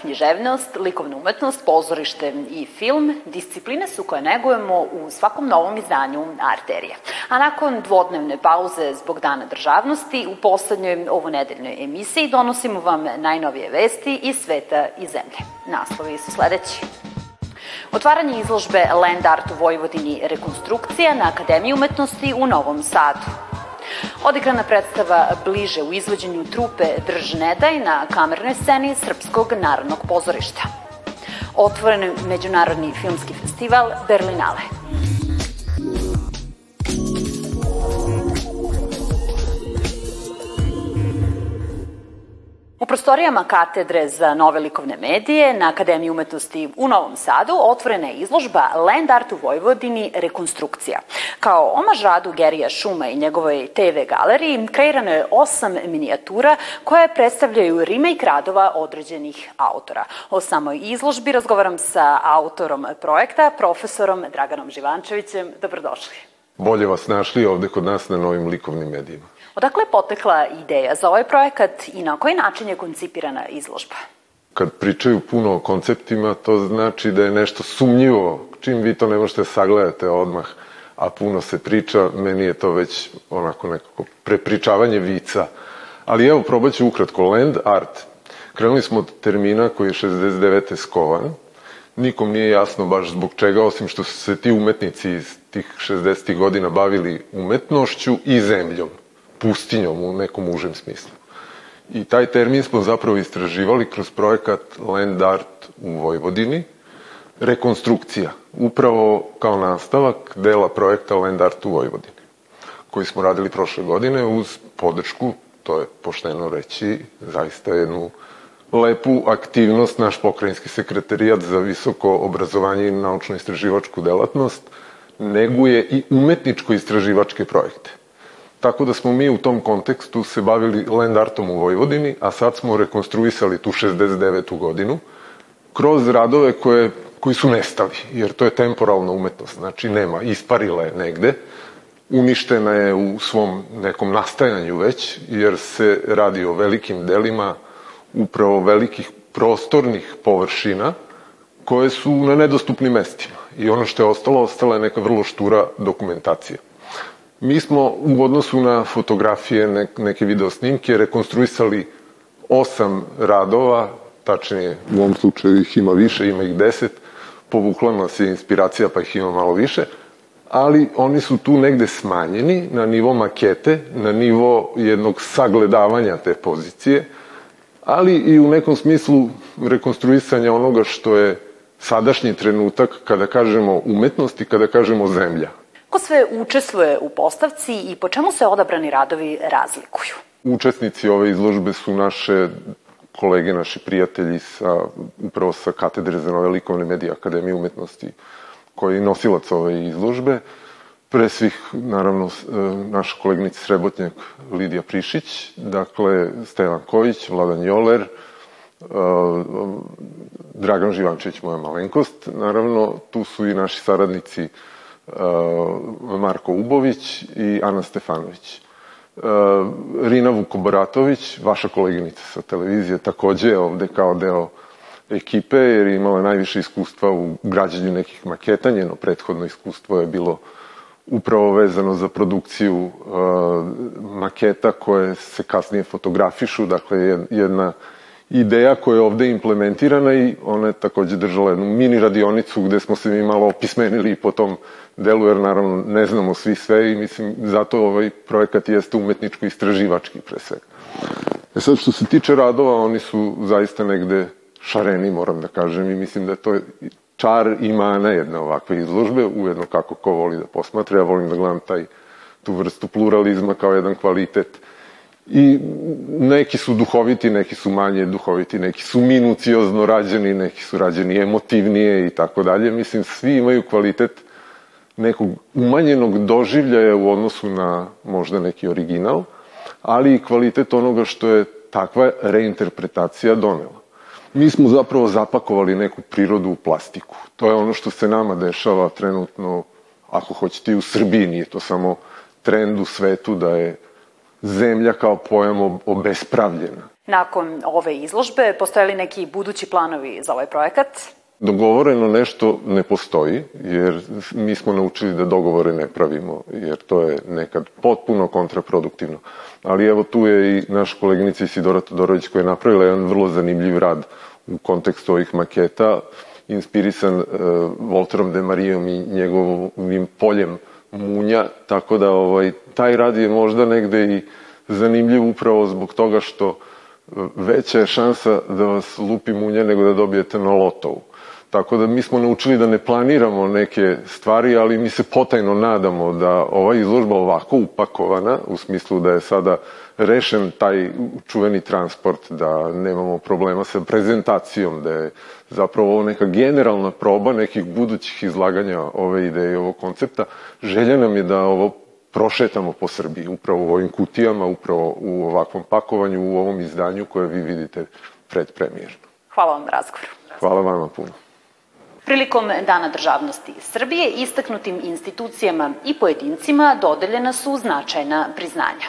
Književnost, likovna umetnost, pozorište i film discipline su koje negujemo u svakom novom izdanju Arterije. A nakon dvodnevne pauze zbog Dana državnosti, u poslednjoj ovonedeljnoj emisiji donosimo vam najnovije vesti iz sveta i zemlje. Naslovi su sledeći. Otvaranje izložbe Land Art u Vojvodini rekonstrukcija na Akademiji umetnosti u Novom Sadu. Odigrana predstava bliže u izvođenju trupe Drž ne daj na kamernoj sceni Srpskog narodnog pozorišta. Otvoren Međunarodni filmski festival Berlinale. U prostorijama katedre za nove likovne medije na Akademiji umetnosti u Novom Sadu otvorena je izložba Land Art u Vojvodini rekonstrukcija. Kao omaž radu Gerija Šuma i njegovoj TV galeriji kreirano je osam minijatura koje predstavljaju remake radova određenih autora. O samoj izložbi razgovaram sa autorom projekta, profesorom Draganom Živančevićem. Dobrodošli. Bolje vas našli ovde kod nas na novim likovnim medijima. Odakle je potekla ideja za ovaj projekat i na koji način je koncipirana izložba? Kad pričaju puno o konceptima, to znači da je nešto sumnjivo. Čim vi to ne možete da sagledate odmah, a puno se priča, meni je to već onako nekako prepričavanje vica. Ali evo, probat ću ukratko. Land art. Krenuli smo od termina koji je 69. skovan. Nikom nije jasno baš zbog čega, osim što su se ti umetnici iz tih 60. godina bavili umetnošću i zemljom pustinjom u nekom užem smislu. I taj termin smo zapravo istraživali kroz projekat Land Art u Vojvodini, rekonstrukcija, upravo kao nastavak dela projekta Land Art u Vojvodini, koji smo radili prošle godine uz podršku, to je pošteno reći, zaista jednu lepu aktivnost naš pokrajinski sekretarijat za visoko obrazovanje i naučno-istraživačku delatnost neguje i umetničko-istraživačke projekte. Tako da smo mi u tom kontekstu se bavili land artom u Vojvodini, a sad smo rekonstruisali tu 69. godinu kroz radove koje, koji su nestali, jer to je temporalna umetnost, znači nema, isparila je negde, uništena je u svom nekom nastajanju već, jer se radi o velikim delima upravo velikih prostornih površina koje su na nedostupnim mestima. I ono što je ostalo, ostala je neka vrlo štura dokumentacija. Mi smo u odnosu na fotografije, ne, neke video snimke, rekonstruisali osam radova, tačnije u ovom slučaju ih ima više, ima ih deset, povukla nas je inspiracija pa ih ima malo više, ali oni su tu negde smanjeni na nivo makete, na nivo jednog sagledavanja te pozicije, ali i u nekom smislu rekonstruisanja onoga što je sadašnji trenutak kada kažemo umetnost i kada kažemo zemlja. Ko sve učestvuje u postavci i po čemu se odabrani radovi razlikuju? Učesnici ove izložbe su naše kolege, naši prijatelji sa, upravo sa Katedre za nove likovne medije Akademije umetnosti, koji je nosilac ove izložbe. Pre svih, naravno, e, naša koleginica Srebotnjak Lidija Prišić, dakle, Stevan Kojić, Vladan Joler, e, Dragan Živančević, moja malenkost. Naravno, tu su i naši saradnici Marko Ubović i Ana Stefanović. Uh, Rina Vukoboratović, vaša koleginica sa televizije, takođe je ovde kao deo ekipe, jer je imala najviše iskustva u građanju nekih maketa. Njeno prethodno iskustvo je bilo upravo vezano za produkciju uh, maketa koje se kasnije fotografišu, dakle jedna ideja koja je ovde implementirana i ona je takođe držala jednu mini radionicu gde smo se mi malo opismenili po tom delu, jer naravno ne znamo svi sve i mislim zato ovaj projekat jeste umetničko-istraživački pre svega. E sad što se tiče radova, oni su zaista negde šareni, moram da kažem, i mislim da je to čar i mana jedne ovakve izložbe, ujedno kako ko voli da posmatra, ja volim da gledam taj, tu vrstu pluralizma kao jedan kvalitet I neki su duhoviti, neki su manje duhoviti, neki su minuciozno rađeni, neki su rađeni emotivnije i tako dalje. Mislim, svi imaju kvalitet nekog umanjenog doživljaja u odnosu na možda neki original, ali i kvalitet onoga što je takva reinterpretacija donela. Mi smo zapravo zapakovali neku prirodu u plastiku. To je ono što se nama dešava trenutno, ako hoćete i u Srbiji, nije to samo trend u svetu da je zemlja kao pojam obespravljena. Nakon ove izložbe, postoje li neki budući planovi za ovaj projekat? Dogovoreno nešto ne postoji, jer mi smo naučili da dogovore ne pravimo, jer to je nekad potpuno kontraproduktivno. Ali evo tu je i naš koleginica Isidora Todorović koja je napravila jedan vrlo zanimljiv rad u kontekstu ovih maketa, inspirisan uh, Volterom de Marijom i njegovim poljem munja, tako da ovaj, taj rad je možda negde i zanimljiv upravo zbog toga što veća je šansa da vas lupi munja nego da dobijete na lotovu. Tako da mi smo naučili da ne planiramo neke stvari, ali mi se potajno nadamo da ova izložba ovako upakovana, u smislu da je sada rešen taj čuveni transport, da nemamo problema sa prezentacijom, da je zapravo ovo neka generalna proba nekih budućih izlaganja ove ideje i ovog koncepta. Želja nam je da ovo prošetamo po Srbiji, upravo u ovim kutijama, upravo u ovakvom pakovanju, u ovom izdanju koje vi vidite predpremijerno. Hvala vam na razgovoru. Hvala vama puno. Prilikom Dana državnosti Srbije istaknutim institucijama i pojedincima dodeljena su značajna priznanja.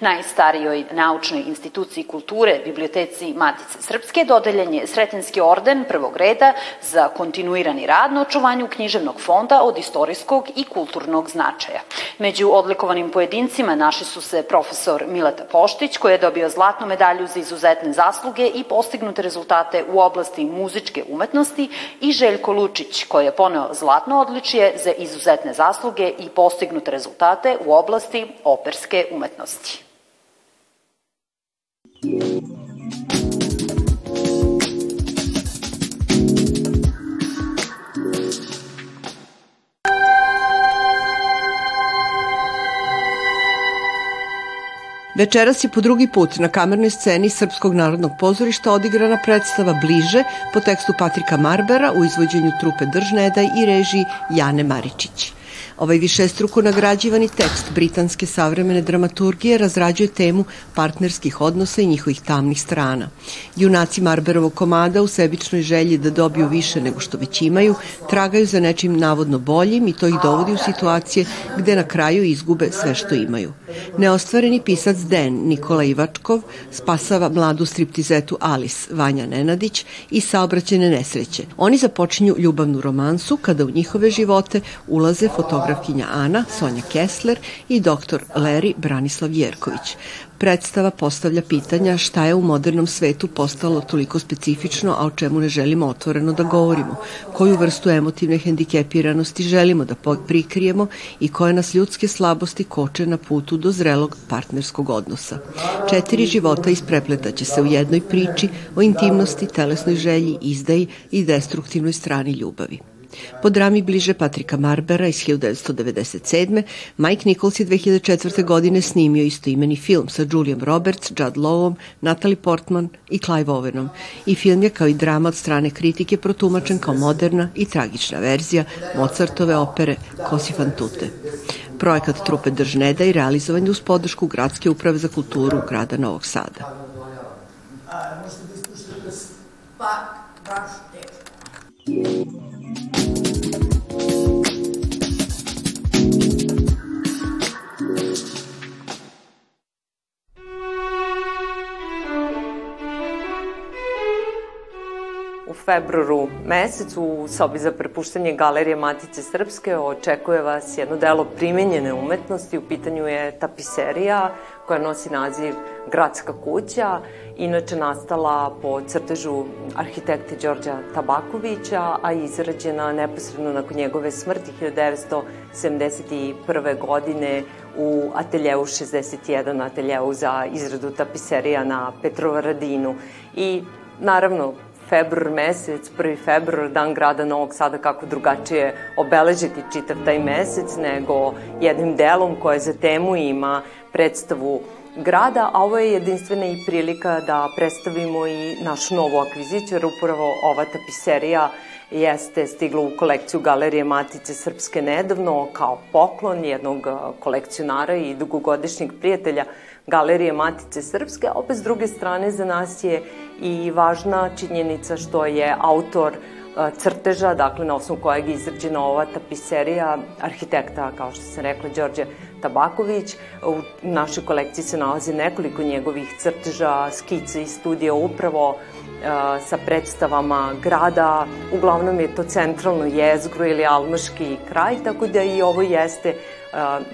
Najstarijoj naučnoj instituciji kulture, biblioteci Matice Srpske, dodeljen je Sretenski orden prvog reda za kontinuirani rad na očuvanju književnog fonda od istorijskog i kulturnog značaja. Među odlikovanim pojedincima naši su se profesor Mileta Poštić, koji je dobio zlatnu medalju za izuzetne zasluge i postignute rezultate u oblasti muzičke umetnosti i Željko Lučić, koji je poneo zlatno odličje za izuzetne zasluge i postignute rezultate u oblasti operske umetnosti. Večeras je po drugi put na kamernoj sceni Srpskog narodnog pozorišta odigrana predstava Bliže po tekstu Patrika Marbera u izvođenju trupe Držnedaj i režiji Jane Maričić. Ovaj višestruko nagrađivani tekst britanske savremene dramaturgije razrađuje temu partnerskih odnosa i njihovih tamnih strana. Junaci Marberovog komada u sebičnoj želji da dobiju više nego što već imaju, tragaju za nečim navodno boljim i to ih dovodi u situacije gde na kraju izgube sve što imaju. Neostvareni pisac Den Nikola Ivačkov spasava mladu striptizetu Alice Vanja Nenadić i saobraćene nesreće. Oni započinju ljubavnu romansu kada u njihove živote ulaze fotografije fotografkinja Ana, Sonja Kessler i doktor Larry Branislav Jerković. Predstava postavlja pitanja šta je u modernom svetu postalo toliko specifično, a o čemu ne želimo otvoreno da govorimo, koju vrstu emotivne hendikepiranosti želimo da prikrijemo i koje nas ljudske slabosti koče na putu do zrelog partnerskog odnosa. Četiri života isprepletaće se u jednoj priči o intimnosti, telesnoj želji, izdaji i destruktivnoj strani ljubavi. Po drami bliže Patrika Marbera iz 1997. Mike Nichols je 2004. godine snimio istoimeni film sa Julian Roberts, Judd Lowom, Natalie Portman i Clive Owenom i film je kao i drama od strane kritike protumačen kao moderna i tragična verzija Mozartove opere Kosi fan tutte. Projekat Trupe Držneda i realizovan je uz podršku Gradske uprave za kulturu grada Novog Sada. Thank you. Februaru mesecu u sobi za prepuštanje Galerije Matice Srpske očekuje vas jedno delo primenjene umetnosti. U pitanju je tapiserija koja nosi naziv Gradska kuća, inače nastala po crtežu arhitekte Đorđa Tabakovića, a izrađena neposredno nakon njegove smrti 1971. godine u ateljevu 61, ateljevu za izradu tapiserija na Petrovaradinu. I naravno, februar mesec, 1. februar, dan grada Novog Sada, kako drugačije obeležiti čitav taj mesec, nego jednim delom koje za temu ima predstavu grada, a ovo je jedinstvena i prilika da predstavimo i našu novu akviziciju, jer upravo ova tapiserija jeste stigla u kolekciju Galerije Matice Srpske nedavno kao poklon jednog kolekcionara i dugogodišnjeg prijatelja Galerije Matice Srpske, a opet s druge strane za nas je i važna činjenica što je autor e, crteža, dakle na osnovu kojeg je izrađena ova tapiserija arhitekta, kao što sam rekla, Đorđe Tabaković. U našoj kolekciji se nalazi nekoliko njegovih crteža, skice i studija upravo sa predstavama grada. Uglavnom je to centralno jezgro ili almaški kraj, tako da i ovo jeste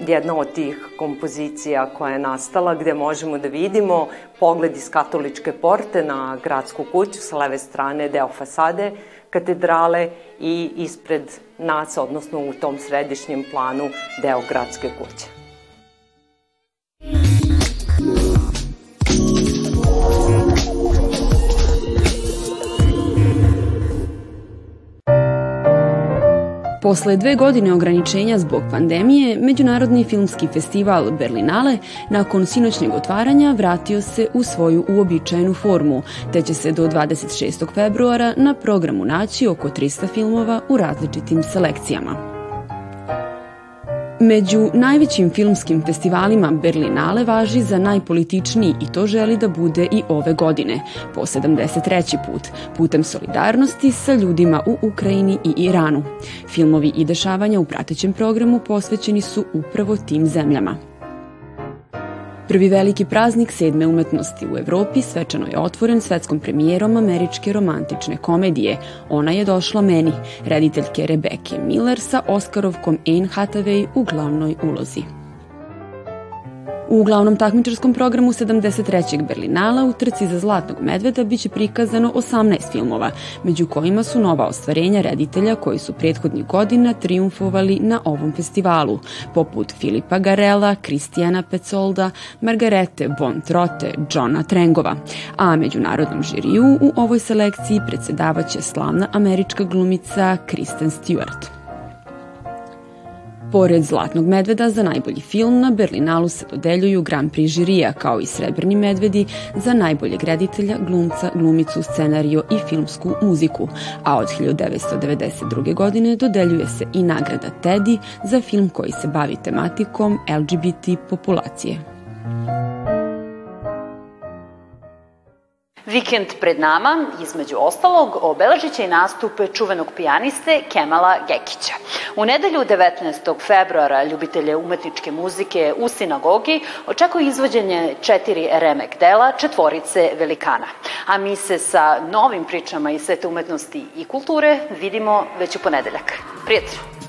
jedna od tih kompozicija koja je nastala gde možemo da vidimo pogled iz katoličke porte na gradsku kuću sa leve strane deo fasade katedrale i ispred nas, odnosno u tom središnjem planu deo gradske kuće. Posle dve godine ograničenja zbog pandemije, Međunarodni filmski festival Berlinale nakon sinoćnjeg otvaranja vratio se u svoju uobičajenu formu, te će se do 26. februara na programu naći oko 300 filmova u različitim selekcijama. Među najvećim filmskim festivalima Berlinale važi za najpolitičniji i to želi da bude i ove godine, po 73. put, putem solidarnosti sa ljudima u Ukrajini i Iranu. Filmovi i dešavanja u pratećem programu posvećeni su upravo tim zemljama. Prvi veliki praznik sedme umetnosti u Evropi svečano je otvoren svetskom premijerom američke romantične komedije Ona je došla meni, rediteljke Rebeke Miller sa Oskarovkom Anne Hathaway u glavnoj ulozi. U glavnom takmičarskom programu 73. Berlinala u trci za Zlatnog medveda biće prikazano 18 filmova, među kojima su nova ostvarenja reditelja koji su prethodnih godina triumfovali na ovom festivalu, poput Filipa Garela, Kristijana Pecolda, Margarete von Trotte, Johna Trengova. A međunarodnom žiriju u ovoj selekciji predsedavaće slavna američka glumica Kristen Stewart. Pored Zlatnog medveda za najbolji film na Berlinalu se dodeljuju Grand Prix žirija kao i Srebrni medvedi za najboljeg reditelja, glumca, glumicu, scenario i filmsku muziku, a od 1992. godine dodeljuje se i nagrada Teddy za film koji se bavi tematikom LGBT populacije. Vikend pred nama, između ostalog, obeležit će i nastupe čuvenog pijaniste Kemala Gekića. U nedelju 19. februara ljubitelje umetničke muzike u sinagogi očekuje izvođenje četiri remek dela četvorice velikana. A mi se sa novim pričama iz svete umetnosti i kulture vidimo već u ponedeljak. Prijatelju!